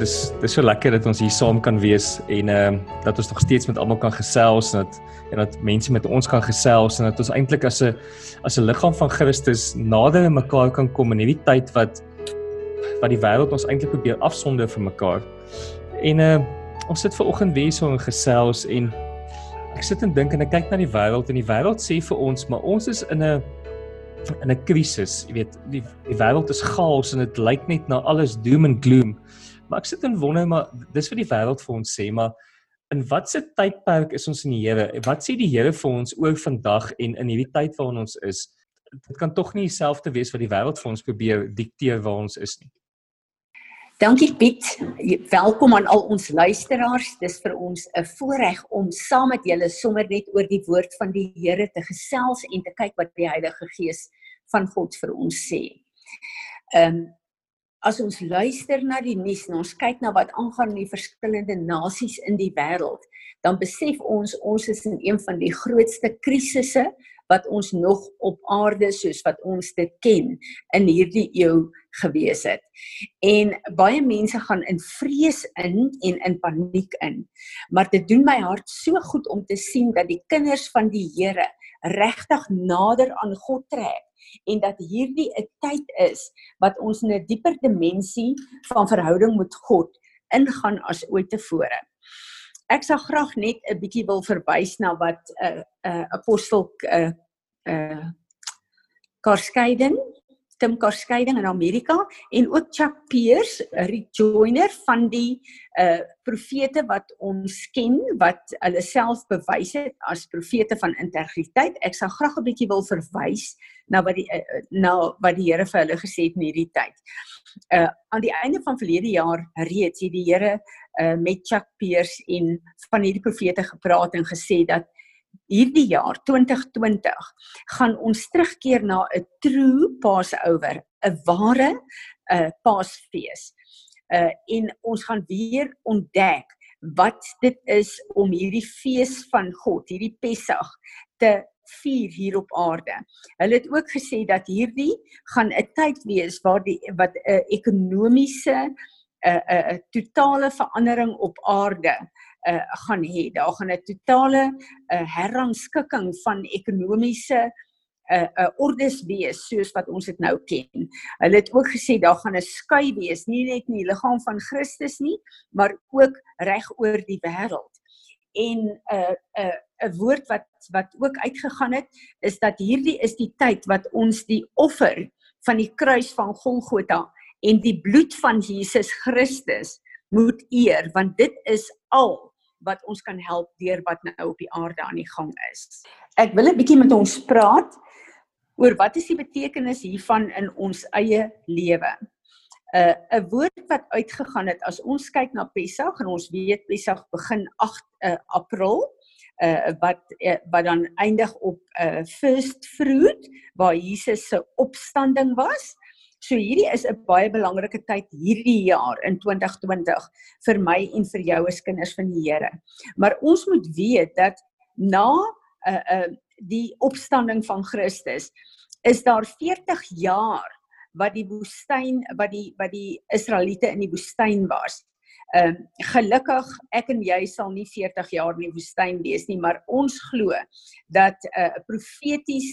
Dis dis so lekker dat ons hier saam kan wees en ehm uh, dat ons nog steeds met almal kan gesels en dat en dat mense met ons kan gesels en dat ons eintlik as 'n as 'n liggaam van Christus nader aan mekaar kan kom in hierdie tyd wat wat die wêreld ons eintlik probeer afsonder van mekaar. En uh ons sit ver oggend weer so in gesels en ek sit en dink en ek kyk na die wêreld en die wêreld sê vir ons maar ons is in 'n in 'n krisis. Jy weet, die die wêreld is chaos en dit lyk net na alles doom and gloom. Maar ek sit en wonder maar dis wat die wêreld vir ons sê, maar in watter tydperk is ons in die Here? Wat sê die Here vir ons oor vandag en in hierdie tyd waarin ons is? Dit kan tog nie dieselfde wees wat die wêreld vir ons probeer dikteer waar ons is nie. Dankie Piet. Welkom aan al ons luisteraars. Dis vir ons 'n voorreg om saam met julle sommer net oor die woord van die Here te gesels en te kyk wat die Heilige Gees van God vir ons sê. Ehm um, as ons luister na die nuus en ons kyk na wat aangaan in die verskillende nasies in die wêreld, dan besef ons ons is in een van die grootste krisisse wat ons nog op aarde soos wat ons dit ken in hierdie eeu gewees het. En baie mense gaan in vrees in en in paniek in. Maar dit doen my hart so goed om te sien dat die kinders van die Here regtig nader aan God trek en dat hierdie 'n tyd is wat ons in 'n dieper dimensie van verhouding met God ingaan as ooit tevore. Ek sal graag net 'n bietjie wil verwys na wat 'n uh, 'n uh, apostel 'n uh, uh, Karskeiden Tim Karskeiding in Amerika en ook Chuck Pierce, 'n rejoiner van die uh profete wat ons ken wat hulle self bewys het as profete van integriteit. Ek sal graag 'n bietjie wil verwys na wat die uh, na wat die Here vir hulle gesê het in hierdie tyd. Uh aan die einde van verlede jaar reeds het die Here uh met Chuck Pierce en van hierdie profete gepraat en gesê dat hierdie jaar 2020 gaan ons terugkeer na 'n true Passover, 'n ware uh, Paasfees. Uh en ons gaan weer ontdek wat dit is om hierdie fees van God, hierdie Pessach te vier hier op aarde. Hulle het ook gesê dat hierdie gaan 'n tyd wees waar die wat 'n uh, ekonomiese 'n uh, 'n uh, totale verandering op aarde uh, gaan hê. Daar gaan 'n totale uh, herrangskikking van ekonomiese 'n uh, uh, ordes wees soos wat ons dit nou ken. Hulle het ook gesê daar gaan 'n skei wees, nie net in die liggaam van Christus nie, maar ook reg oor die wêreld. En 'n uh, 'n uh, 'n woord wat wat ook uitgegaan het is dat hierdie is die tyd wat ons die offer van die kruis van Golgotha en die bloed van Jesus Christus moet eer want dit is al wat ons kan help deur wat nou op die aarde aan die gang is. Ek wil 'n bietjie met ons praat oor wat is die betekenis hiervan in ons eie lewe. 'n uh, 'n woord wat uitgegaan het as ons kyk na Pessach en ons weet Pessach begin 8 uh, April uh wat uh, wat dan eindig op 'n uh, first fruit waar Jesus se opstanding was So hierdie is 'n baie belangrike tyd hierdie jaar in 2020 vir my en vir jou as kinders van die Here. Maar ons moet weet dat na uh, uh, die opstanding van Christus is daar 40 jaar wat die woestyn wat die wat die Israeliete in die woestyn was. Ehm uh, gelukkig ek en jy sal nie 40 jaar in die woestyn wees nie, maar ons glo dat 'n uh, profeties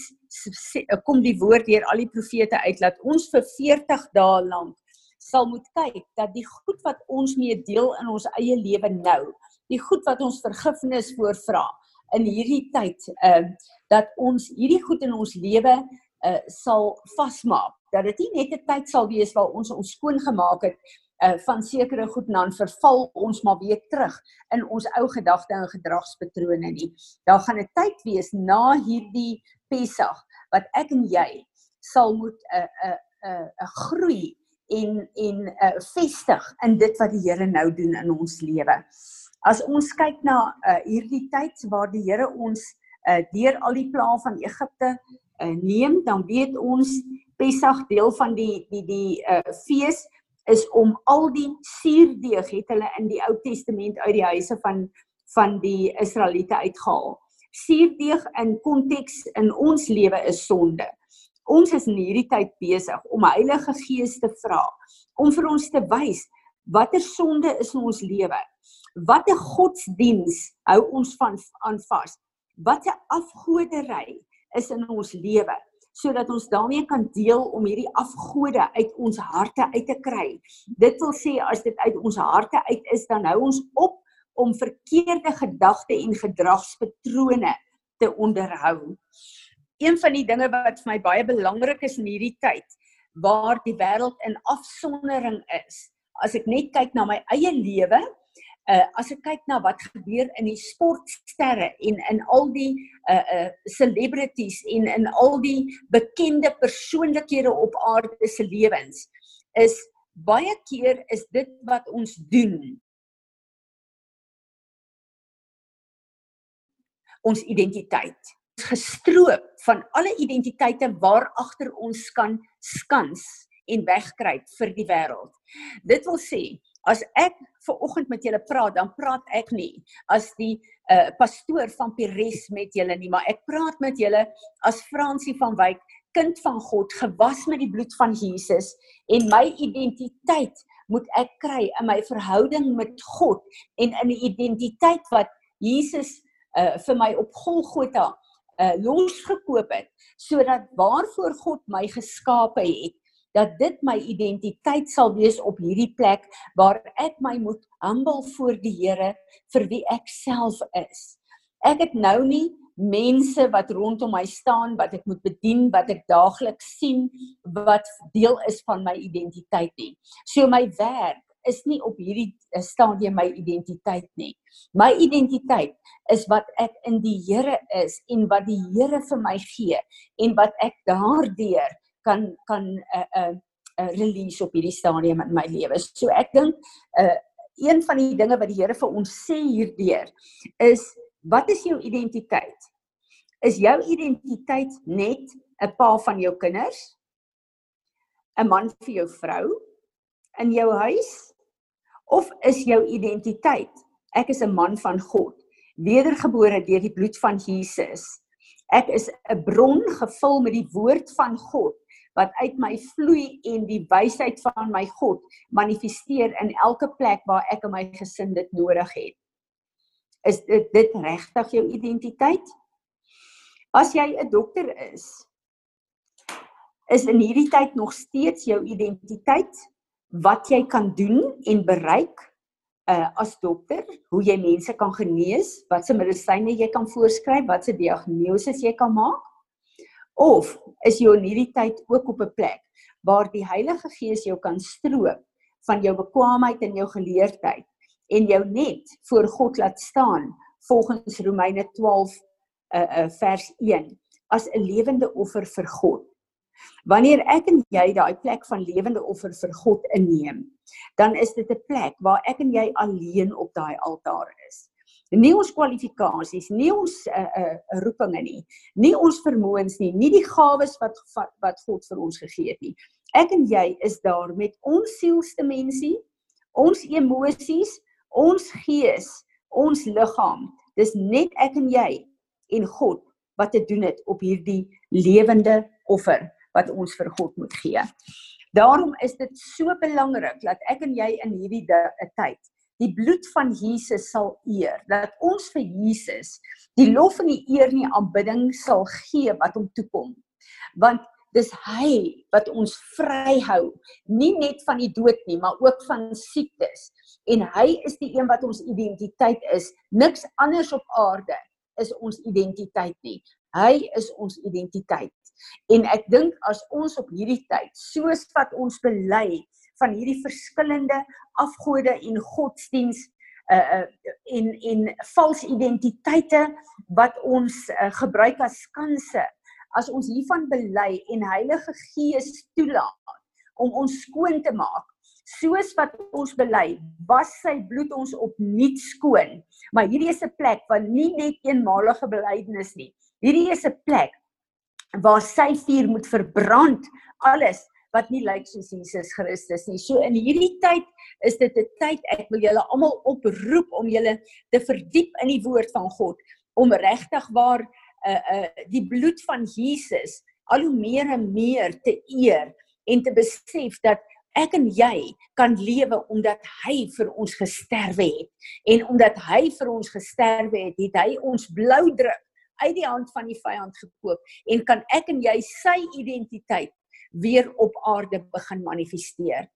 kom die woord deur al die profete uit dat ons vir 40 dae lank sal moet kyk dat die goed wat ons mee deel in ons eie lewe nou, die goed wat ons vergifnis voorvra in hierdie tyd, ehm uh, dat ons hierdie goed in ons lewe uh, sal vasmaak. Dat dit nie net 'n tyd sal wees waar ons ons skoon gemaak het uh, van sekere goed dan verval ons maar weer terug in ons ou gedagte en gedragspatrone nie. Daar gaan 'n tyd wees na hierdie Pessach wat ek en jy sal moet 'n 'n 'n 'n groei en en uh, vestig in dit wat die Here nou doen in ons lewe. As ons kyk na uh, hierdie tyd waar die Here ons uh, deur al die plaae van Egipte uh, neem, dan weet ons Pessach deel van die die die uh, fees is om al die suurdeeg het hulle in die Ou Testament uit die huise van van die Israeliete uitgehaal. Suurdeeg in konteks in ons lewe is sonde. Ons is in hierdie tyd besig om Heilige Gees te vra om vir ons te wys Watter sonde is in ons lewe? Watter godsdiens hou ons van aan vas? Watter afgodery is in ons lewe sodat ons daarmee kan deel om hierdie afgode uit ons harte uit te kry. Dit wil sê as dit uit ons harte uit is, dan hou ons op om verkeerde gedagte en gedragspatrone te onderhou. Een van die dinge wat vir my baie belangrik is in hierdie tyd waar die wêreld in afsondering is. As ek net kyk na my eie lewe, uh as ek kyk na wat gebeur in die sportsterre en in al die uh uh celebrities en in al die bekende persoonlikhede op aarde se lewens is baie keer is dit wat ons doen ons identiteit gestroop van alle identiteite waar agter ons kan skans en wegkruip vir die wêreld. Dit wil sê as ek ver oggend met julle praat, dan praat ek nie as die uh, pastoor van Pires met julle nie, maar ek praat met julle as Fransie van Wyk, kind van God, gewas met die bloed van Jesus en my identiteit moet ek kry in my verhouding met God en in 'n identiteit wat Jesus uh, vir my op Golgotha uh, losgekoop het sodat waarvoor God my geskape het dat dit my identiteit sal wees op hierdie plek waar ek my moet humble voor die Here vir wie ek self is. Ek het nou nie mense wat rondom my staan wat ek moet bedien wat ek daagliks sien wat deel is van my identiteit nie. So my werk is nie op hierdie stadium my identiteit nie. My identiteit is wat ek in die Here is en wat die Here vir my gee en wat ek daardeur kan kan 'n uh, 'n uh, uh, release op hierdie stadium in my lewe. So ek dink 'n uh, een van die dinge wat die Here vir ons sê hierdeur is wat is jou identiteit? Is jou identiteit net 'n pa van jou kinders? 'n man vir jou vrou in jou huis? Of is jou identiteit ek is 'n man van God, wedergebore deur die bloed van Jesus. Ek is 'n bron gevul met die woord van God wat uit my vloei en die wysheid van my God manifesteer in elke plek waar ek en my gesin dit nodig het. Is dit dit regtig jou identiteit? As jy 'n dokter is, is in hierdie tyd nog steeds jou identiteit wat jy kan doen en bereik uh as dokter, hoe jy mense kan genees, watse medisyne jy kan voorskryf, watse diagnose jy kan maak? Of is hierdie tyd ook op 'n plek waar die Heilige Gees jou kan stroop van jou bekwaamheid en jou geleerdheid en jou net voor God laat staan volgens Romeine 12 uh, uh vers 1 as 'n lewende offer vir God. Wanneer ek en jy daai plek van lewende offer vir God inneem, dan is dit 'n plek waar ek en jy alleen op daai altaar is. Nie ons kwalifikasies, nie ons uh, uh roepinge nie, nie ons vermoëns nie, nie die gawes wat wat God vir ons gegee het nie. Ek en jy is daar met ons sielsdimensie, ons emosies, ons gees, ons liggaam. Dis net ek en jy en God wat te doen het op hierdie lewende offer wat ons vir God moet gee. Daarom is dit so belangrik dat ek en jy in hierdie tyd die bloed van Jesus sal eer, dat ons vir Jesus die lof en die eer en die aanbidding sal gee wat hom toekom. Want dis hy wat ons vryhou, nie net van die dood nie, maar ook van siektes. En hy is die een wat ons identiteit is. Niks anders op aarde is ons identiteit nie. Hy is ons identiteit. En ek dink as ons op hierdie tyd soos wat ons bely van hierdie verskillende afgode en godsdiens uh uh en en valse identiteite wat ons uh, gebruik as skanse as ons hiervan bely en Heilige Gees toelaat om ons skoon te maak soos wat ons bely was sy bloed ons opnuut skoon. Maar hierdie is 'n plek van nie net eenmalige belydenis nie. Hierdie is 'n plek waar sy vuur moet verbrand alles wat nie lyk soos Jesus Christus nie. So in hierdie tyd is dit 'n tyd ek wil julle almal oproep om julle te verdiep in die woord van God om regtig waar uh uh die bloed van Jesus al hoe meer en meer te eer en te besef dat ek en jy kan lewe omdat hy vir ons gesterwe het en omdat hy vir ons gesterwe het, het hy ons bloudruk uit die hand van die vyand gekoop en kan ek en jy sy identiteit weer op aarde begin manifesteer.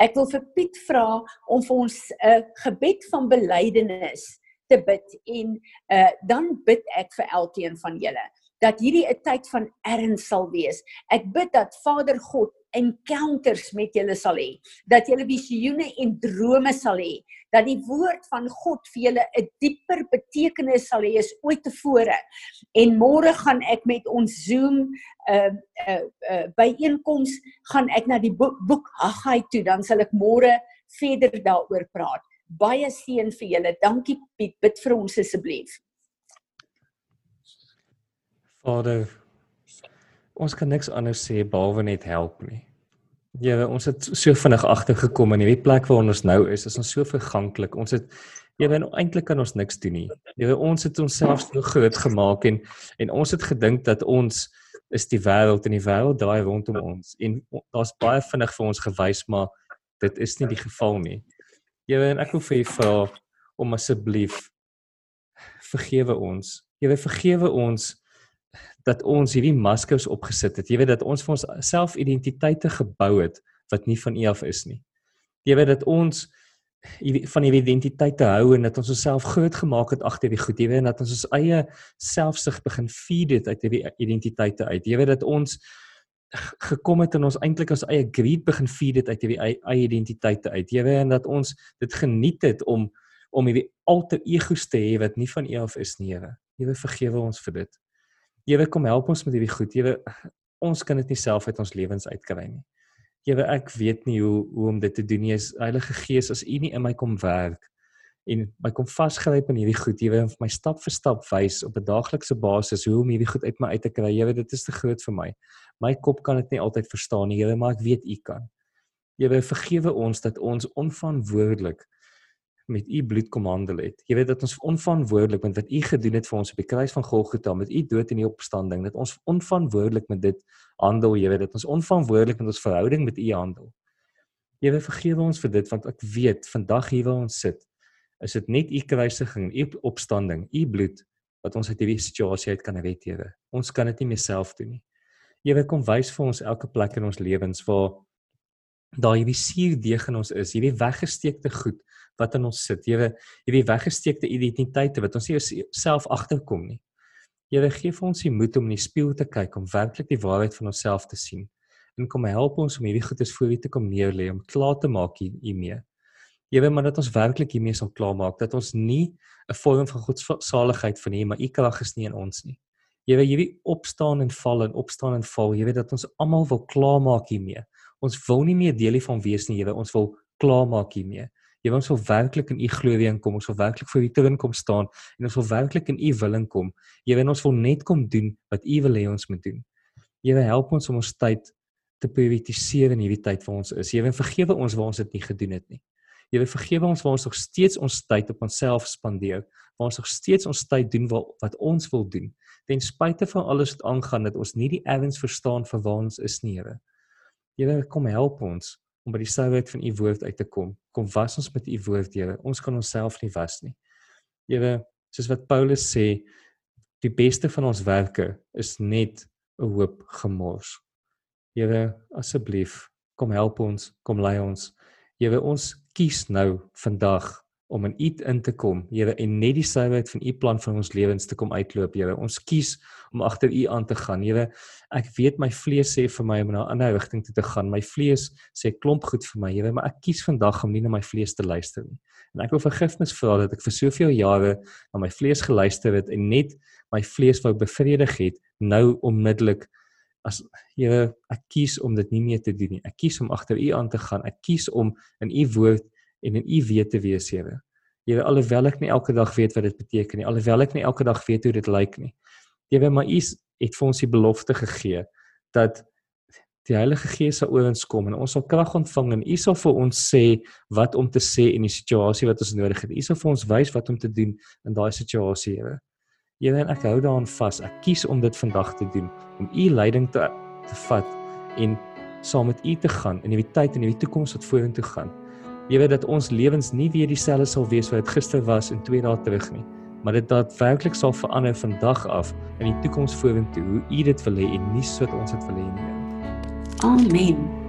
Ek wil vir Piet vra om vir ons 'n gebed van belydenis te bid en uh, dan bid ek vir elkeen van julle dat hierdie 'n tyd van erns sal wees. Ek bid dat Vader God encounters met julle sal hê, dat julle visioene en drome sal hê, dat die woord van God vir julle 'n dieper betekenis sal hê as ooit tevore. En môre gaan ek met ons Zoom uh, 'n uh, uh, byeenkoms gaan ek na die boek, boek Haggai toe, dan sal ek môre verder daaroor praat. Baie seën vir julle. Dankie Piet, bid vir ons asseblief. Vader, ons kan niks anders sê behalwe net help nie. Here, ons het so vinnig agtergekom in hierdie plek waar ons nou is. Is ons so verganklik. Ons het Here, eintlik kan ons niks doen nie. Here, ons het onsself so groot gemaak en en ons het gedink dat ons is die wêreld en die wêreld draai rondom ons. En daar's baie vinnig vir ons gewys, maar dit is nie die geval nie. Here, en ek wil vir u vra om asseblief vergewe ons. Here, vergewe ons dat ons hierdie maskers opgesit het. Jy weet dat ons vir ons selfidentiteite gebou het wat nie van U af is nie. Jy weet dat ons van hierdie identiteite hou en dat ons onsself groot gemaak het agter die goed. Jy weet dat ons ons eie selfsug begin feed het uit hierdie identiteite uit. Jy weet dat ons gekom het en ons eintlik ons eie greed begin feed het uit hierdie eie identiteite uit. Jy weet dat ons dit geniet het om om hierdie alter egos te hê wat nie van U af is nie, Here. Jy vergewe ons vir dit. Here kom help ons met hierdie goed. Here ons kan dit nie self uit ons lewens uitkry nie. Here ek weet nie hoe hoe om dit te doen nie. Heilige Gees, as U nie in my kom werk en my kom vasgryp in hierdie goed, Here, en vir my stap vir stap wys op 'n daaglikse basis hoe om hierdie goed uit my uit te kry. Here, dit is te groot vir my. My kop kan dit nie altyd verstaan nie, Here, maar ek weet U kan. Here, vergewe ons dat ons onverantwoordelik met u bloed kom handel het. Jy weet dat ons onverantwoordelik met wat u gedoen het vir ons op die kruis van Golgotha met u dood en u opstanding, dat ons onverantwoordelik met dit handel, jy weet dat ons onverantwoordelik met ons verhouding met u handel. Jy weet vergewe ons vir dit want ek weet vandag hier waar ons sit, is dit net u kruisiging, u opstanding, u bloed wat ons uit hierdie situasie uit kan red, Here. Ons kan dit nie meer self doen nie. Jy weet kom wys vir ons elke plek in ons lewens waar daar hierdie suurdeeg in ons is, hierdie weggesteekte goed wat in ons sit. Here, hierdie weggesteekte identiteite wat ons nie self agterkom nie. Here, gee vir ons die moed om in die spieël te kyk om werklik die waarheid van onsself te sien. En kom help ons om hierdie goedes voor U te kom neerlê om klaar te maak hiermee. Here, maar dat ons werklik hiermee sal klaar maak dat ons nie 'n vorm van godsaligheid van U, maar U krag is nie in ons nie. Here, hierdie opstaan en val en opstaan en val, weet dat ons almal wil klaar maak hiermee. Ons wil nie meer deel hiervan wees nie, Here. Ons wil klaar maak hiermee. Jy ons wil werklik in u glorie inkom. Ons wil werklik vir u troon kom staan en ons wil werklik in u wil inkom. Jy wil ons wil net kom doen wat u wil hê ons moet doen. Jy wil help ons om ons tyd te prioritiseer in hierdie tyd waar ons is. Jy wil vergewe ons waar ons dit nie gedoen het nie. Jy wil vergewe ons waar ons nog steeds ons tyd op onsself spandeer. Waar ons nog steeds ons tyd doen wat wat ons wil doen. Ten spyte van alles wat aangaan dat ons nie die erns verstaan vir waar ons is nie, Here. Jy wil kom help ons om by die souheid van u woord uit te kom. Kom was ons met u woord, Here. Ons kan onsself nie was nie. Here, soos wat Paulus sê, die beste van ons werke is net 'n hoop gemors. Here, asseblief, kom help ons, kom lei ons. Here, ons kies nou vandag om in U in te kom, Here, en net die suiwerheid van U plan vir ons lewens te kom uitloop, Here. Ons kies om agter U aan te gaan, Here. Ek weet my vlees sê vir my om na 'n ander rigting toe te gaan. My vlees sê klomp goed vir my, Here, maar ek kies vandag om nie na my vlees te luister nie. En ek wil vergifnis vra dat ek vir soveel jare na my vlees geluister het en net my vlees wou bevredig het, nou onmiddellik as Here, ek kies om dit nie meer te doen nie. Ek kies om agter U aan te gaan. Ek kies om in U woord en in u weet te wees, Here. Here, alhoewel ek nie elke dag weet wat dit beteken nie, alhoewel ek nie elke dag weet hoe dit lyk nie. Here, maar u het vir ons die belofte gegee dat die Heilige Gees sal oor ons kom en ons sal krag ontvang en u sal vir ons sê wat om te sê in die situasie wat ons nodig het. U sal vir ons wys wat om te doen in daai situasie, Here. Here, en ek hou daaraan vas. Ek kies om dit vandag te doen, om u leiding te te vat en saam met U te gaan in die tyd en in die toekoms wat vorentoe gaan. Here dat ons lewens nie weer dieselfde sal wees wat dit gister was en 2 dae terug nie, maar dit daadwerklik sal verander van dag af in die toekoms vorentoe hoe U dit wil hê en nie soos ons dit wil hê nie. Amen.